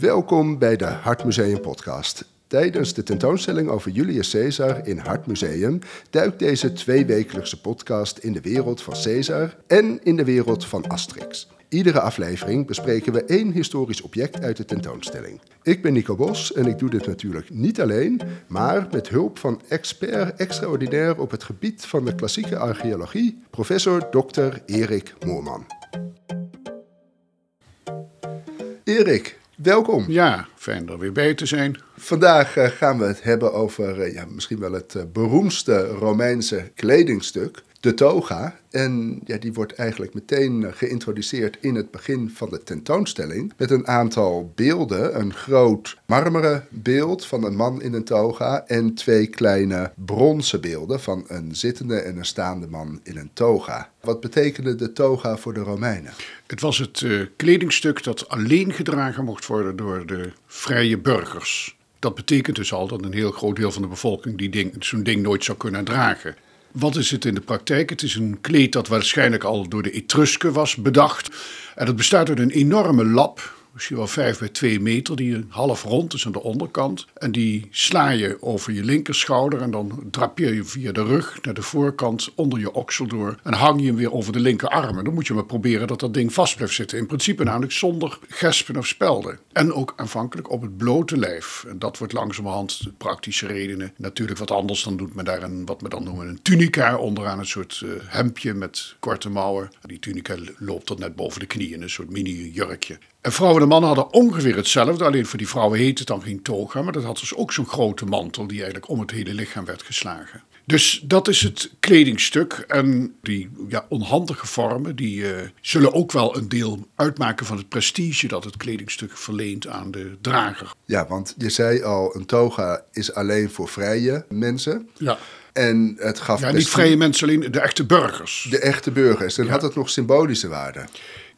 Welkom bij de Hartmuseum podcast. Tijdens de tentoonstelling over Julius Caesar in Hartmuseum duikt deze tweewekelijkse podcast in de wereld van Caesar en in de wereld van Asterix. Iedere aflevering bespreken we één historisch object uit de tentoonstelling. Ik ben Nico Bos en ik doe dit natuurlijk niet alleen, maar met hulp van expert extraordinair op het gebied van de klassieke archeologie, professor Dr. Erik Moorman. Erik, welkom. Ja, fijn er weer bij te zijn. Vandaag eh, gaan we het hebben over eh, ja, misschien wel het eh, beroemdste Romeinse kledingstuk, de toga. En ja, die wordt eigenlijk meteen geïntroduceerd in het begin van de tentoonstelling. Met een aantal beelden. Een groot marmeren beeld van een man in een toga. En twee kleine bronzen beelden van een zittende en een staande man in een toga. Wat betekende de toga voor de Romeinen? Het was het uh, kledingstuk dat alleen gedragen mocht worden door de vrije burgers. Dat betekent dus al dat een heel groot deel van de bevolking die ding, zo'n ding nooit zou kunnen dragen. Wat is het in de praktijk? Het is een kleed dat waarschijnlijk al door de Etrusken was bedacht. En het bestaat uit een enorme lap, misschien wel 5 bij 2 meter, die half rond is aan de onderkant. En die sla je over je linkerschouder en dan drapeer je via de rug naar de voorkant onder je oksel door. En hang je hem weer over de linkerarm. En dan moet je maar proberen dat dat ding vast blijft zitten. In principe namelijk zonder gespen of spelden. En ook aanvankelijk op het blote lijf. En dat wordt langzamerhand praktische redenen. Natuurlijk wat anders, dan doet men daar een, wat we dan noemen een tunica onderaan. Een soort uh, hemdje met korte mouwen. Die tunica loopt tot net boven de knieën, een soort mini-jurkje. En vrouwen en mannen hadden ongeveer hetzelfde. Alleen voor die vrouwen heette het dan geen toga. Maar dat had dus ook zo'n grote mantel die eigenlijk om het hele lichaam werd geslagen. Dus dat is het kledingstuk. En die ja, onhandige vormen die, uh, zullen ook wel een deel uitmaken van het prestige dat het kledingstuk verleent aan de drager. Ja, want je zei al, een toga is alleen voor vrije mensen. Ja. En het gaf. Ja, niet vrije mensen, alleen de echte burgers. De echte burgers. Dan ja. had het nog symbolische waarde.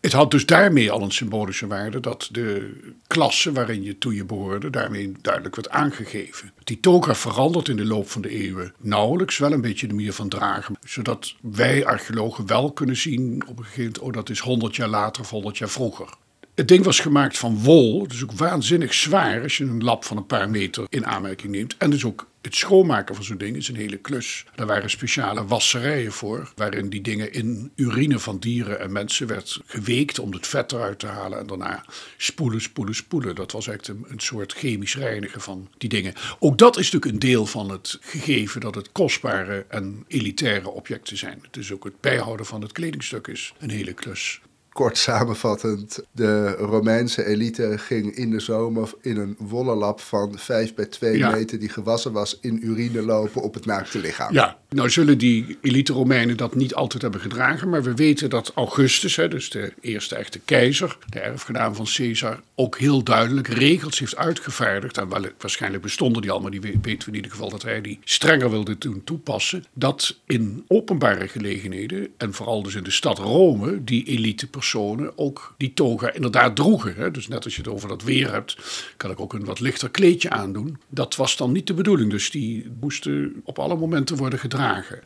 Het had dus daarmee al een symbolische waarde dat de klasse waarin je toe je behoorde daarmee duidelijk werd aangegeven. Die toga verandert in de loop van de eeuwen nauwelijks, wel een beetje de manier van dragen, zodat wij archeologen wel kunnen zien op een gegeven moment, oh dat is 100 jaar later of 100 jaar vroeger. Het ding was gemaakt van wol, dus ook waanzinnig zwaar als je een lap van een paar meter in aanmerking neemt. En dus ook het schoonmaken van zo'n ding is een hele klus. Daar waren speciale wasserijen voor, waarin die dingen in urine van dieren en mensen werd geweekt om het vet eruit te halen. En daarna spoelen, spoelen, spoelen. Dat was eigenlijk een, een soort chemisch reinigen van die dingen. Ook dat is natuurlijk een deel van het gegeven dat het kostbare en elitaire objecten zijn. Dus ook het bijhouden van het kledingstuk is een hele klus kort samenvattend, de Romeinse elite ging in de zomer in een wollen lap van 5 bij 2 ja. meter die gewassen was in urine lopen op het naakte lichaam. Ja, nou zullen die elite Romeinen dat niet altijd hebben gedragen, maar we weten dat Augustus, hè, dus de eerste echte keizer, de erfgenaam van Caesar, ook heel duidelijk regels heeft uitgevaardigd. En waarschijnlijk bestonden die al, maar die weten we in ieder geval dat hij die strenger wilde toen toepassen. Dat in openbare gelegenheden, en vooral dus in de stad Rome, die elite personen ook die toga inderdaad droegen. Hè. Dus net als je het over dat weer hebt, kan ik ook een wat lichter kleedje aandoen. Dat was dan niet de bedoeling. Dus die moesten op alle momenten worden gedragen.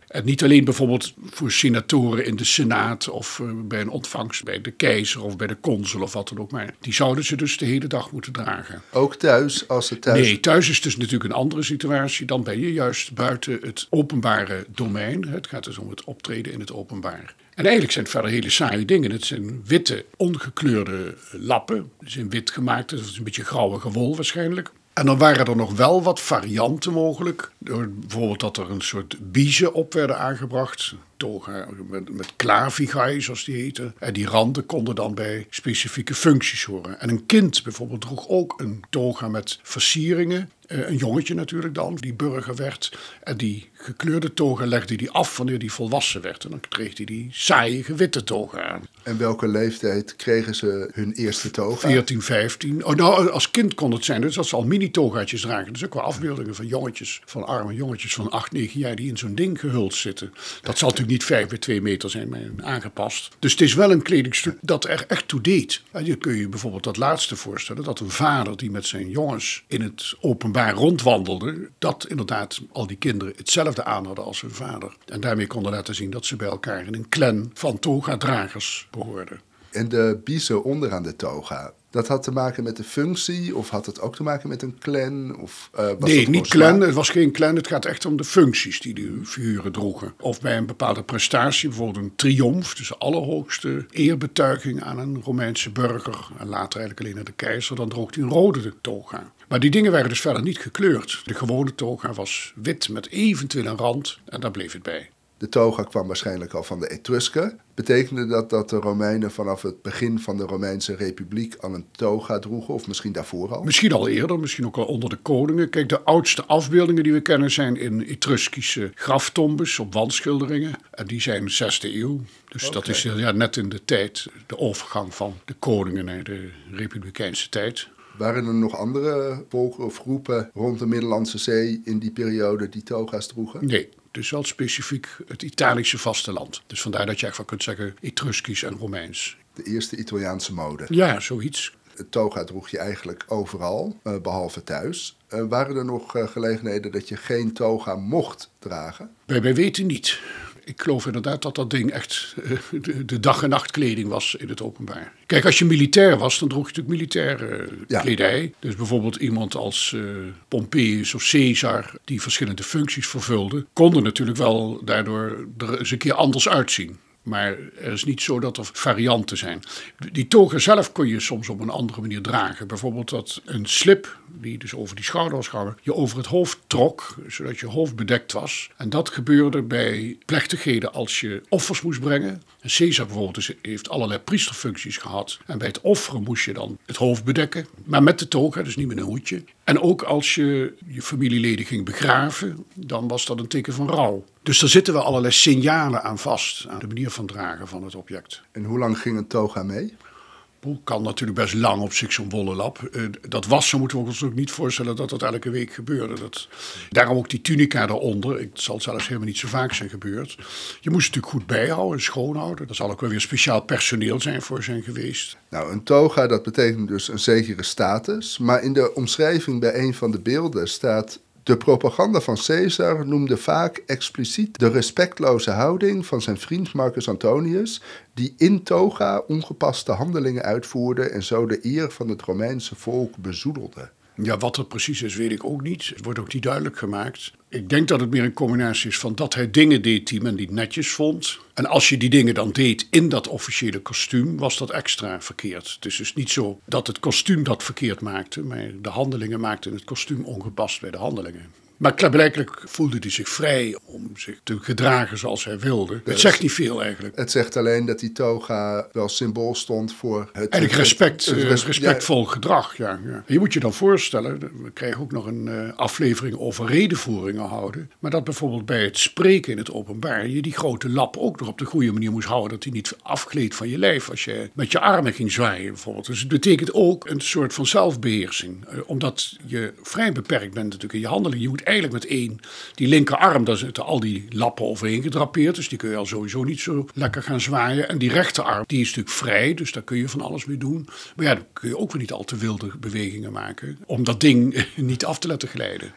En niet alleen bijvoorbeeld voor senatoren in de Senaat of uh, bij een ontvangst bij de keizer of bij de consul of wat dan ook. Maar die zouden ze dus de hele dag moeten dragen. Ook thuis, als ze thuis... Nee, thuis is dus natuurlijk een andere situatie. Dan ben je juist buiten het openbare domein. Het gaat dus om het optreden in het openbaar. En eigenlijk zijn het verder hele saaie dingen. Het zijn witte, ongekleurde lappen. Ze zijn wit gemaakt, dus het is een beetje grauwe wol waarschijnlijk. En dan waren er nog wel wat varianten mogelijk. Door bijvoorbeeld dat er een soort biezen op werden aangebracht. Toga met, met klavigai, zoals die heten. En die randen konden dan bij specifieke functies horen. En een kind bijvoorbeeld droeg ook een toga met versieringen. Een jongetje natuurlijk dan, die burger werd. En die gekleurde toga legde hij af wanneer hij volwassen werd. En dan kreeg hij die saaie witte toga aan. En welke leeftijd kregen ze hun eerste toga? 14, 15. Oh, nou, als kind kon het zijn dus dat ze al mini-togaatjes dragen. Dus ook wel afbeeldingen van jongetjes, van arme jongetjes van 8, 9 jaar die in zo'n ding gehuld zitten. Dat zal natuurlijk niet 5 bij 2 meter zijn, maar aangepast. Dus het is wel een kledingstuk dat er echt toe deed. En je kun je bijvoorbeeld dat laatste voorstellen, dat een vader die met zijn jongens in het openbaar rondwandelde, dat inderdaad al die kinderen hetzelfde aan hadden als hun vader. En daarmee konden laten zien dat ze bij elkaar in een clan van toga-dragers behoorden. En de biezen onderaan de toga, dat had te maken met de functie of had het ook te maken met een clan? Of, uh, was nee, niet clan. Het was geen clan. Het gaat echt om de functies die de figuren droegen. Of bij een bepaalde prestatie, bijvoorbeeld een triomf, dus de allerhoogste eerbetuiging aan een Romeinse burger. En later eigenlijk alleen aan de keizer, dan droeg hij een rode toga. Maar die dingen werden dus verder niet gekleurd. De gewone toga was wit met eventueel een rand en daar bleef het bij. De toga kwam waarschijnlijk al van de Etrusken. Betekende dat dat de Romeinen vanaf het begin van de Romeinse Republiek al een toga droegen, of misschien daarvoor al? Misschien al eerder, misschien ook al onder de koningen. Kijk, de oudste afbeeldingen die we kennen zijn in Etruskische graftombes op wandschilderingen. En die zijn 6e eeuw. Dus dat is ja, net in de tijd, de overgang van de koningen naar de Republikeinse tijd. Waren er nog andere volken of groepen rond de Middellandse Zee in die periode die toga's droegen? Nee, dus wel specifiek het Italische vasteland. Dus vandaar dat je eigenlijk kunt zeggen Etruskisch en Romeins. De eerste Italiaanse mode. Ja, zoiets. Het toga droeg je eigenlijk overal, eh, behalve thuis. Uh, waren er nog uh, gelegenheden dat je geen toga mocht dragen? Wij, wij weten niet ik geloof inderdaad dat dat ding echt eh, de, dag- en nachtkleding was in het openbaar. Kijk, als je militair was, dan droeg je natuurlijk militaire uh, kledij. Dus bijvoorbeeld iemand als uh, Pompeius of Caesar, die verschillende functies vervulden, konden natuurlijk wel daardoor er eens een keer anders uitzien. Maar er is niet zo dat er varianten zijn. Die toga zelf kon je soms op een andere manier dragen. Bijvoorbeeld dat een slip, die dus over die schouder was gehangen, je over het hoofd trok, zodat je hoofd bedekt was. En dat gebeurde bij plechtigheden als je offers moest brengen. En Caesar bijvoorbeeld heeft allerlei priesterfuncties gehad. En bij het offeren moest je dan het hoofd bedekken, maar met de toga, dus niet met een hoedje. En ook als je je familieleden ging begraven, dan was dat een teken van rouw. Dus er zitten wel allerlei signalen aan vast, aan de manier van dragen van het object. En hoe lang ging een toga mee? Kan natuurlijk best lang op zich zo'n wollen lap. Uh, dat wassen moeten we ons ook niet voorstellen dat dat elke week gebeurde. Dat, daarom ook die tunica eronder. Het zal zelfs helemaal niet zo vaak zijn gebeurd. Je moest het natuurlijk goed bijhouden, schoonhouden. Er zal ook wel weer speciaal personeel zijn voor zijn geweest. Nou, een toga, dat betekent dus een zekere status. Maar in de omschrijving bij een van de beelden staat de propaganda van Caesar noemde vaak expliciet de respectloze houding van zijn vriend Marcus Antonius, die in toga ongepaste handelingen uitvoerde en zo de eer van het Romeinse volk bezoedelde. Ja, wat het precies is, weet ik ook niet. Het wordt ook niet duidelijk gemaakt. Ik denk dat het meer een combinatie is van dat hij dingen deed die men niet netjes vond. En als je die dingen dan deed in dat officiële kostuum, was dat extra verkeerd. Het is dus niet zo dat het kostuum dat verkeerd maakte, maar de handelingen maakten het kostuum ongepast bij de handelingen. Maar klaarblijkelijk voelde hij zich vrij om zich te gedragen zoals hij wilde. Het zegt niet veel eigenlijk. Het zegt alleen dat die toga wel symbool stond voor het... Eigenlijk respect, het, het, respectvol gedrag, ja, ja. Je moet je dan voorstellen, we krijgen ook nog een uh, aflevering over redenvoeringen houden. Maar dat bijvoorbeeld bij het spreken in het openbaar je die grote lap ook nog op de goede manier moest houden. Dat hij niet afgleed van je lijf als je met je armen ging zwaaien bijvoorbeeld. Dus het betekent ook een soort van zelfbeheersing. Uh, omdat je vrij beperkt bent natuurlijk in je handeling. Je moet eigenlijk met één, die linkerarm, daar zitten al die lappen overheen gedrapeerd. Dus die kun je al sowieso niet zo lekker gaan zwaaien. En die rechterarm, die is natuurlijk vrij, dus daar kun je van alles mee doen. Maar ja, dan kun je ook weer niet al te wilde bewegingen maken. Om dat ding niet af te laten glijden.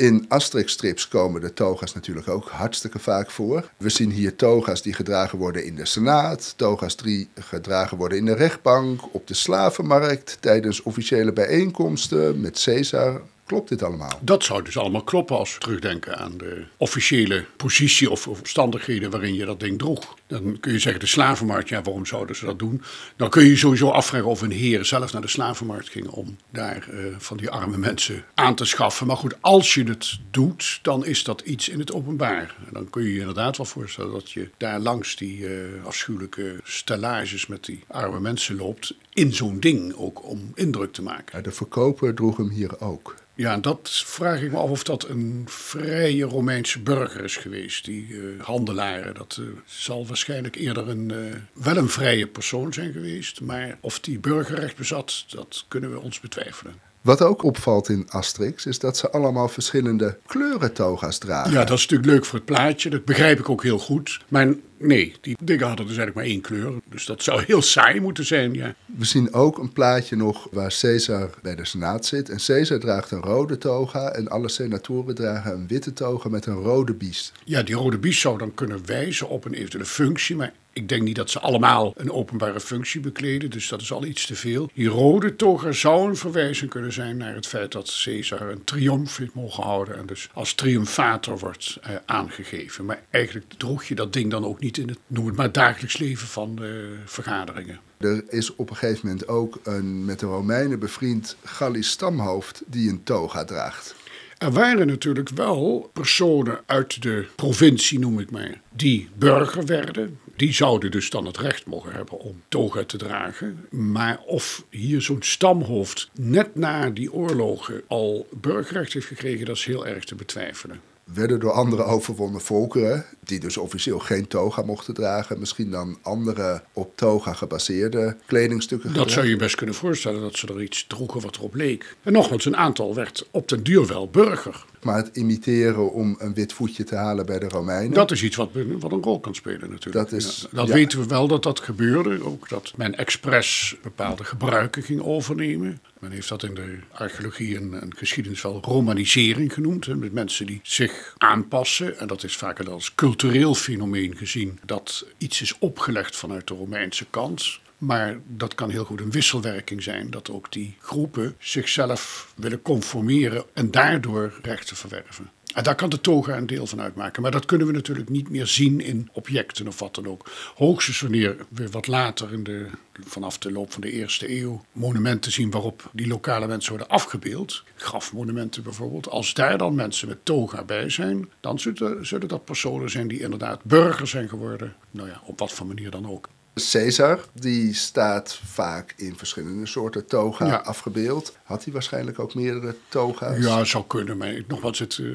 In Asterix-strips komen de toga's natuurlijk ook hartstikke vaak voor. We zien hier toga's die gedragen worden in de Senaat, toga's die gedragen worden in de rechtbank, op de slavenmarkt, tijdens officiële bijeenkomsten met Caesar Klopt dit allemaal? Dat zou dus allemaal kloppen als we terugdenken aan de officiële positie of omstandigheden waarin je dat ding droeg. Dan kun je zeggen de slavenmarkt, ja waarom zouden ze dat doen? Dan kun je sowieso afvragen of een heer zelf naar de slavenmarkt ging om daar uh, van die arme mensen aan te schaffen. Maar goed, als je het doet, dan is dat iets in het openbaar. En dan kun je je inderdaad wel voorstellen dat je daar langs die uh, afschuwelijke stellages met die arme mensen loopt. In zo'n ding ook om indruk te maken. de verkoper droeg hem hier ook. Ja, dat vraag ik me af of dat een vrije Romeinse burger is geweest, die uh, handelaren. Dat uh, zal waarschijnlijk eerder een, uh, wel een vrije persoon zijn geweest. Maar of die burgerrecht bezat, dat kunnen we ons betwijfelen. Wat ook opvalt in Asterix is dat ze allemaal verschillende kleuren toga's dragen. Ja, dat is natuurlijk leuk voor het plaatje. Dat begrijp ik ook heel goed. Mijn Nee, die dingen hadden dus eigenlijk maar één kleur. Dus dat zou heel saai moeten zijn, ja. We zien ook een plaatje nog waar Caesar bij de Senaat zit. En Caesar draagt een rode toga en alle senatoren dragen een witte toga met een rode biest. Ja, die rode biest zou dan kunnen wijzen op een eventuele functie, maar ik denk niet dat ze allemaal een openbare functie bekleden, dus dat is al iets te veel. Die rode toga zou een verwijzing kunnen zijn naar het feit dat Caesar een triomf heeft mogen houden en dus als triomfator wordt eh, aangegeven. Maar eigenlijk droeg je dat ding dan ook niet in het, noem het maar, dagelijks leven van de vergaderingen. Er is op een gegeven moment ook een met de Romeinen bevriend Gallisch stamhoofd die een toga draagt. Er waren natuurlijk wel personen uit de provincie, noem ik maar, die burger werden. Die zouden dus dan het recht mogen hebben om toga te dragen. Maar of hier zo'n stamhoofd net na die oorlogen al burgerrecht heeft gekregen, dat is heel erg te betwijfelen werden door andere overwonnen volkeren, die dus officieel geen toga mochten dragen, misschien dan andere op toga gebaseerde kledingstukken. Dat zou je best kunnen voorstellen, dat ze er iets droegen wat erop leek. En nogmaals, een aantal werd op den duur wel burger. Maar het imiteren om een wit voetje te halen bij de Romeinen. Dat is iets wat, wat een rol kan spelen natuurlijk. Dat, is, dat weten we wel dat dat gebeurde. Ook dat men expres bepaalde gebruiken ging overnemen. Men heeft dat in de archeologie en, en geschiedenis wel romanisering genoemd. Hè, met mensen die zich aanpassen. En dat is vaak als cultureel fenomeen gezien. Dat iets is opgelegd vanuit de Romeinse kant. Maar dat kan heel goed een wisselwerking zijn, dat ook die groepen zichzelf willen conformeren en daardoor rechten verwerven. En daar kan de toga een deel van uitmaken. Maar dat kunnen we natuurlijk niet meer zien in objecten of wat dan ook. Hoogstens wanneer we wat later, in de, vanaf de loop van de eerste eeuw, monumenten zien waarop die lokale mensen worden afgebeeld. Grafmonumenten bijvoorbeeld. Als daar dan mensen met toga bij zijn, dan zullen, zullen dat personen zijn die inderdaad burger zijn geworden. Nou ja, op wat voor manier dan ook. Caesar, die staat vaak in verschillende soorten toga afgebeeld. Had hij waarschijnlijk ook meerdere toga's? Ja, zou kunnen. Maar nogmaals, het, eh,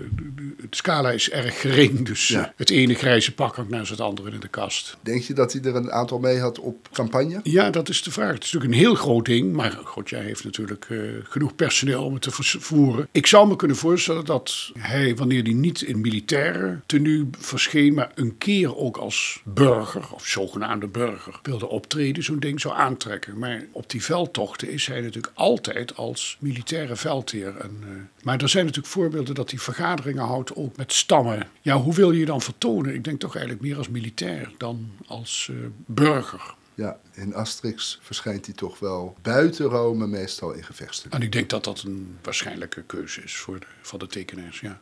het scala is erg gering. Dus het ene grijze pak hangt naast het andere in de kast. Denk je dat hij er een aantal mee had op campagne? Ja, dat is de vraag. Het is natuurlijk een heel groot ding. Maar God, jij heeft natuurlijk uh, genoeg personeel om het te vervoeren. Ik zou me kunnen voorstellen dat hij, wanneer hij niet in militaire tenue verscheen... maar een keer ook als burger, of zogenaamde burger wilde optreden, zo'n ding zou aantrekken. Maar op die veldtochten is hij natuurlijk altijd als militaire veldheer. En, uh, maar er zijn natuurlijk voorbeelden dat hij vergaderingen houdt ook met stammen. Ja, hoe wil je je dan vertonen? Ik denk toch eigenlijk meer als militair dan als uh, burger. Ja, in Asterix verschijnt hij toch wel buiten Rome meestal in gevechten. En ik denk dat dat een waarschijnlijke keuze is voor de, van de tekenaars, ja.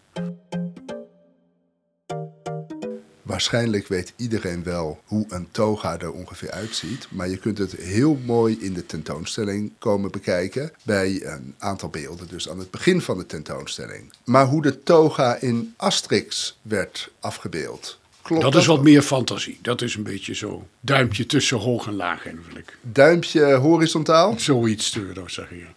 Waarschijnlijk weet iedereen wel hoe een toga er ongeveer uitziet. Maar je kunt het heel mooi in de tentoonstelling komen bekijken. Bij een aantal beelden, dus aan het begin van de tentoonstelling. Maar hoe de toga in Asterix werd afgebeeld. Klopt dat, dat is wat meer fantasie. Dat is een beetje zo. Duimpje tussen hoog en laag eigenlijk. Duimpje horizontaal? Zoiets te zeggen.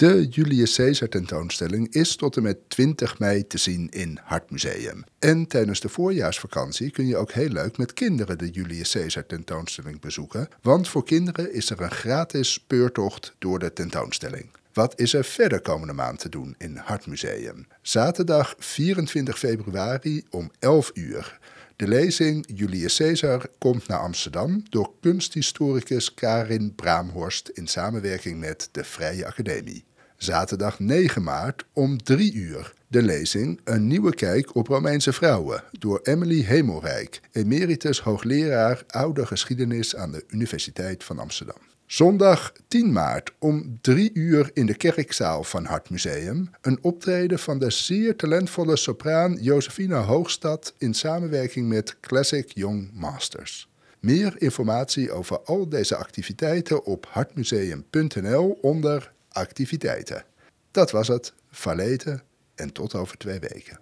De Julius Caesar tentoonstelling is tot en met 20 mei te zien in Hartmuseum. En tijdens de voorjaarsvakantie kun je ook heel leuk met kinderen de Julius Caesar tentoonstelling bezoeken, want voor kinderen is er een gratis speurtocht door de tentoonstelling. Wat is er verder komende maand te doen in Hartmuseum? Zaterdag 24 februari om 11 uur. De lezing Julius Caesar komt naar Amsterdam door kunsthistoricus Karin Braamhorst in samenwerking met de Vrije Academie. Zaterdag 9 maart om 3 uur. De lezing Een nieuwe kijk op Romeinse vrouwen door Emily Hemelrijk, emeritus hoogleraar oude geschiedenis aan de Universiteit van Amsterdam. Zondag 10 maart om 3 uur in de kerkzaal van Hartmuseum een optreden van de zeer talentvolle sopraan Josefina Hoogstad in samenwerking met Classic Young Masters. Meer informatie over al deze activiteiten op hartmuseum.nl onder activiteiten. Dat was het, Valeten en tot over twee weken.